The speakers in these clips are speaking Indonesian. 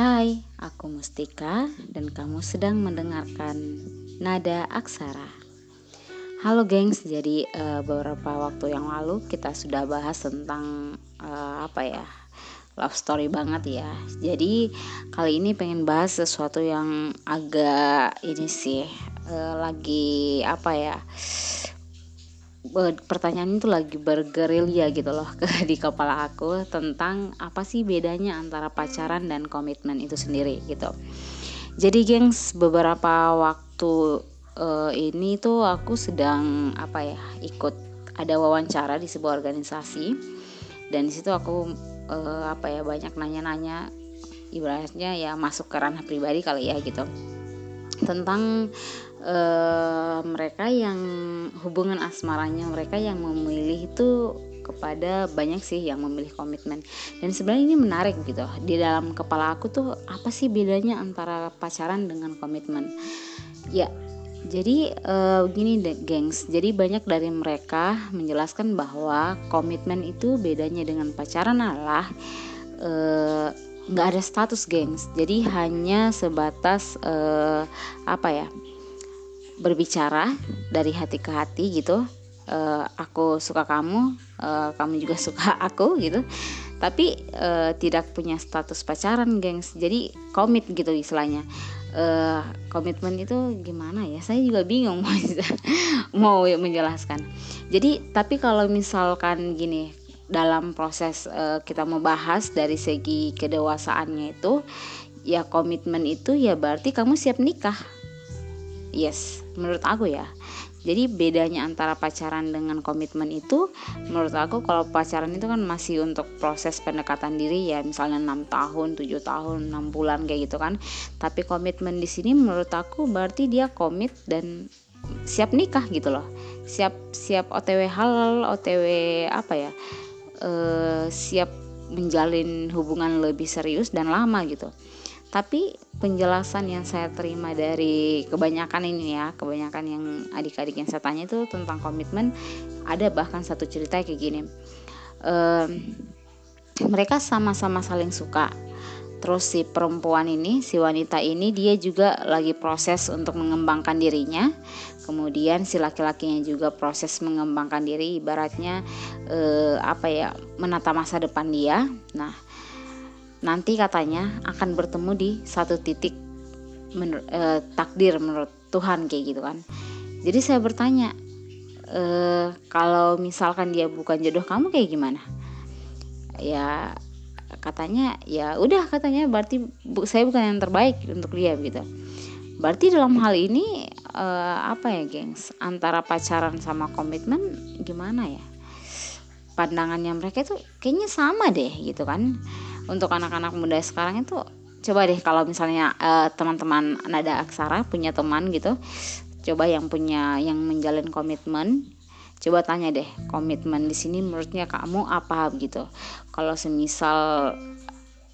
Hai, aku Mustika dan kamu sedang mendengarkan Nada Aksara. Halo gengs, jadi uh, beberapa waktu yang lalu kita sudah bahas tentang uh, apa ya love story banget ya. Jadi kali ini pengen bahas sesuatu yang agak ini sih uh, lagi apa ya pertanyaan itu lagi bergerilya gitu loh di kepala aku tentang apa sih bedanya antara pacaran dan komitmen itu sendiri gitu. Jadi gengs beberapa waktu uh, ini tuh aku sedang apa ya ikut ada wawancara di sebuah organisasi dan di situ aku uh, apa ya banyak nanya-nanya ibaratnya ya masuk ke ranah pribadi kali ya gitu tentang uh, mereka yang hubungan asmaranya mereka yang memilih itu kepada banyak sih yang memilih komitmen. Dan sebenarnya ini menarik gitu. Di dalam kepala aku tuh apa sih bedanya antara pacaran dengan komitmen? Ya jadi uh, gini deh gengs. Jadi banyak dari mereka menjelaskan bahwa komitmen itu bedanya dengan pacaran adalah uh, nggak ada status gengs. Jadi hanya sebatas uh, apa ya berbicara dari hati ke hati gitu. Uh, aku suka kamu uh, kamu juga suka aku gitu. Tapi uh, tidak punya status pacaran gengs. Jadi komit gitu istilahnya. Uh, komitmen itu gimana ya? Saya juga bingung. Mau mau menjelaskan. Jadi tapi kalau misalkan gini dalam proses uh, kita membahas dari segi kedewasaannya itu ya komitmen itu ya berarti kamu siap nikah yes menurut aku ya jadi bedanya antara pacaran dengan komitmen itu menurut aku kalau pacaran itu kan masih untuk proses pendekatan diri ya misalnya enam tahun, 7 tahun, 6 bulan kayak gitu kan. Tapi komitmen di sini menurut aku berarti dia komit dan siap nikah gitu loh. Siap siap OTW halal, OTW apa ya? uh, siap menjalin hubungan lebih serius dan lama gitu. Tapi penjelasan yang saya terima dari kebanyakan ini ya, kebanyakan yang adik-adik yang saya tanya itu tentang komitmen, ada bahkan satu cerita kayak gini. Uh, mereka sama-sama saling suka. Terus si perempuan ini, si wanita ini dia juga lagi proses untuk mengembangkan dirinya kemudian si laki-lakinya juga proses mengembangkan diri ibaratnya eh, apa ya menata masa depan dia nah nanti katanya akan bertemu di satu titik menur, eh, takdir menurut Tuhan kayak gitu kan. Jadi saya bertanya eh, kalau misalkan dia bukan jodoh kamu kayak gimana? Ya katanya ya udah katanya berarti bu, saya bukan yang terbaik untuk dia gitu. Berarti dalam hal ini uh, apa ya gengs antara pacaran sama komitmen gimana ya? Pandangannya mereka itu kayaknya sama deh gitu kan untuk anak-anak muda sekarang itu coba deh kalau misalnya uh, teman-teman nada aksara punya teman gitu coba yang punya yang menjalin komitmen coba tanya deh komitmen di sini menurutnya kamu apa gitu. Kalau semisal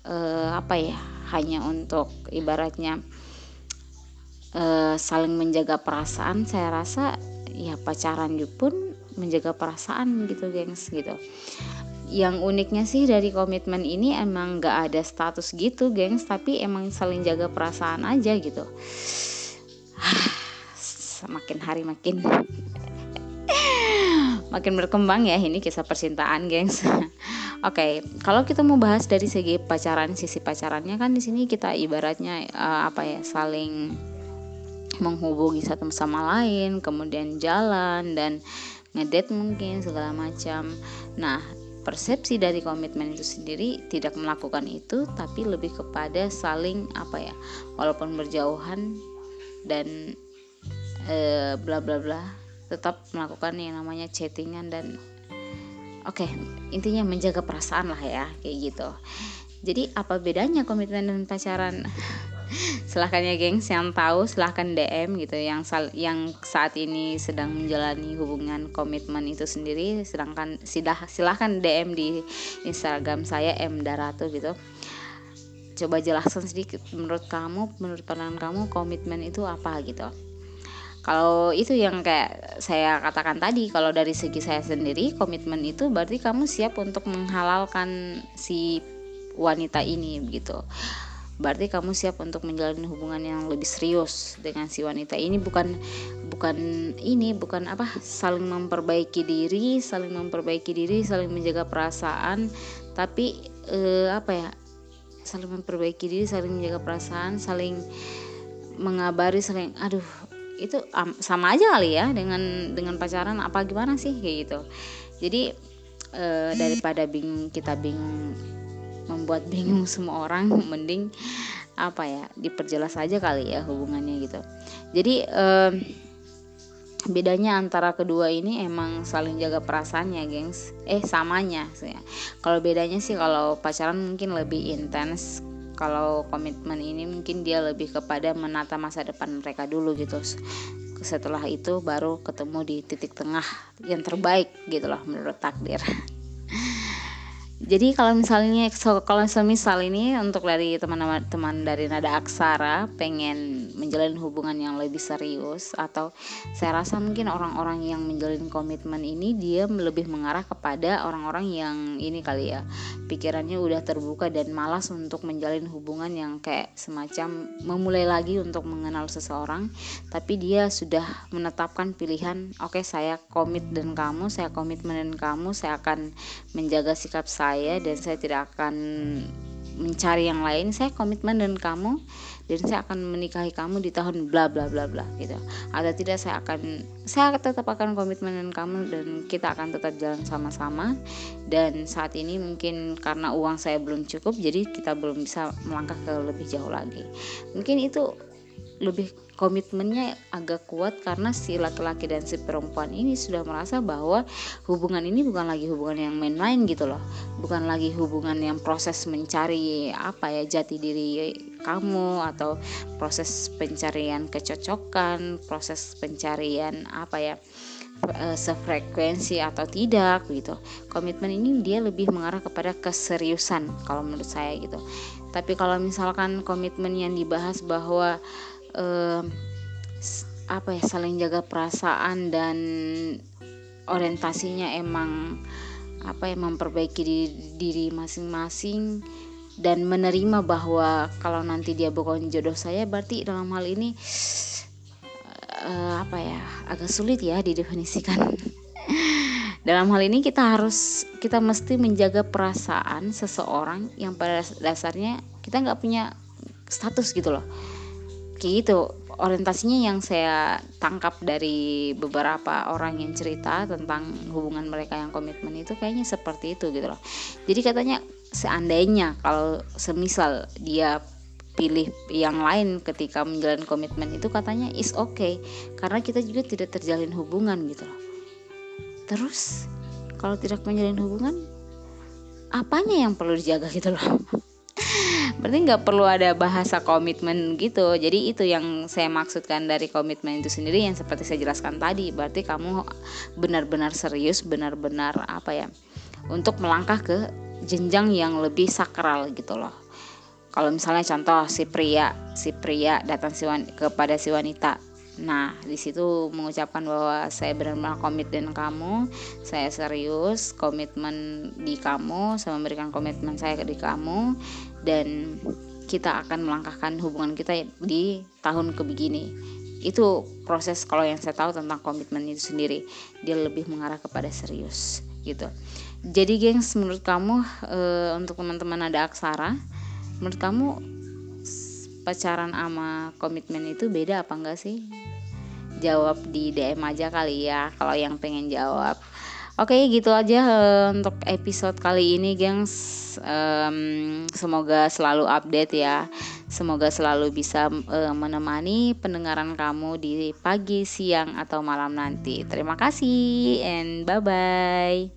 uh, apa ya hanya untuk ibaratnya e, saling menjaga perasaan saya rasa ya pacaran pun menjaga perasaan gitu gengs gitu yang uniknya sih dari komitmen ini emang gak ada status gitu gengs. Tapi emang saling jaga perasaan aja gitu. Semakin hari makin makin berkembang ya ini kisah percintaan gengs. Oke, okay, kalau kita mau bahas dari segi pacaran, sisi pacarannya kan di sini kita ibaratnya uh, apa ya, saling menghubungi satu sama lain kemudian jalan dan ngedate mungkin segala macam. Nah persepsi dari komitmen itu sendiri tidak melakukan itu tapi lebih kepada saling apa ya walaupun berjauhan dan e, bla bla bla tetap melakukan yang namanya chattingan dan oke okay, intinya menjaga perasaan lah ya kayak gitu. Jadi apa bedanya komitmen dan pacaran silahkan ya gengs yang tahu silahkan DM gitu. Yang sal yang saat ini sedang menjalani hubungan komitmen itu sendiri sedangkan silah silahkan DM di Instagram saya M Daratu gitu. Coba jelaskan sedikit menurut kamu menurut pandangan kamu komitmen itu apa gitu? Kalau itu yang kayak saya katakan tadi kalau dari segi saya sendiri komitmen itu berarti kamu siap untuk menghalalkan si wanita ini gitu berarti kamu siap untuk menjalani hubungan yang lebih serius dengan si wanita ini. Bukan bukan ini bukan apa saling memperbaiki diri saling memperbaiki diri saling menjaga perasaan. Tapi eh, apa ya saling memperbaiki diri saling menjaga perasaan saling mengabari saling aduh itu sama aja kali ya dengan dengan pacaran. Apa gimana sih kayak gitu. Jadi eh, daripada bingung kita bingung membuat bingung semua orang mending apa ya diperjelas aja kali ya hubungannya gitu. Jadi eh, bedanya antara kedua ini emang saling jaga perasaannya gengs. Eh samanya kalau bedanya sih kalau pacaran mungkin lebih intens. Kalau komitmen ini mungkin dia lebih kepada menata masa depan mereka dulu gitu. Setelah itu baru ketemu di titik tengah yang terbaik gitu loh menurut takdir jadi kalau misalnya kalau semisal ini untuk dari teman-teman dari nada aksara pengen menjalin hubungan yang lebih serius atau saya rasa mungkin orang-orang yang menjalin komitmen ini dia lebih mengarah kepada orang-orang yang ini kali ya pikirannya udah terbuka dan malas untuk menjalin hubungan yang kayak semacam memulai lagi untuk mengenal seseorang tapi dia sudah menetapkan pilihan oke okay, saya komit dan kamu saya komitmen dan kamu saya akan menjaga sikap saya saya dan saya tidak akan mencari yang lain. Saya komitmen dengan kamu dan saya akan menikahi kamu di tahun bla bla bla bla gitu. Atau tidak saya akan saya tetap akan komitmen dengan kamu dan kita akan tetap jalan sama-sama. Dan saat ini mungkin karena uang saya belum cukup jadi kita belum bisa melangkah ke lebih jauh lagi. Mungkin itu lebih komitmennya agak kuat karena si laki-laki dan si perempuan ini sudah merasa bahwa hubungan ini bukan lagi hubungan yang main-main gitu loh. Bukan lagi hubungan yang proses mencari apa ya jati diri kamu atau proses pencarian kecocokan proses pencarian apa ya eh, sefrekuensi atau tidak gitu. Komitmen ini dia lebih mengarah kepada keseriusan kalau menurut saya gitu. Tapi kalau misalkan komitmen yang dibahas bahwa eh, apa ya saling jaga perasaan dan orientasinya emang apa ya memperbaiki diri, masing-masing dan menerima bahwa kalau nanti dia bukan jodoh saya berarti dalam hal ini uh, apa ya agak sulit ya didefinisikan. Dalam hal ini kita harus kita mesti menjaga perasaan seseorang yang pada dasarnya kita nggak punya status gitu loh kayak gitu orientasinya yang saya tangkap dari beberapa orang yang cerita tentang hubungan mereka yang komitmen itu kayaknya seperti itu gitu loh. Jadi katanya seandainya kalau semisal dia pilih yang lain ketika menjalin komitmen itu katanya is okay karena kita juga tidak terjalin hubungan gitu loh. Terus kalau tidak menjalin hubungan apanya yang perlu dijaga gitu loh berarti nggak perlu ada bahasa komitmen gitu. Jadi itu yang saya maksudkan dari komitmen itu sendiri yang seperti saya jelaskan tadi. Berarti kamu benar-benar serius benar-benar apa ya untuk melangkah ke jenjang yang lebih sakral gitu loh. Kalau misalnya contoh si pria si pria datang si kepada si wanita. Nah, di situ mengucapkan bahwa saya benar-benar komit dengan kamu, saya serius, komitmen di kamu, saya memberikan komitmen saya di kamu, dan kita akan melangkahkan hubungan kita di tahun kebegini. Itu proses kalau yang saya tahu tentang komitmen itu sendiri, dia lebih mengarah kepada serius gitu. Jadi, gengs, menurut kamu e, untuk teman-teman ada aksara, menurut kamu pacaran sama komitmen itu beda apa enggak sih? Jawab di DM aja kali ya kalau yang pengen jawab. Oke, gitu aja uh, untuk episode kali ini, gengs. Um, semoga selalu update ya. Semoga selalu bisa uh, menemani pendengaran kamu di pagi, siang, atau malam nanti. Terima kasih and bye bye.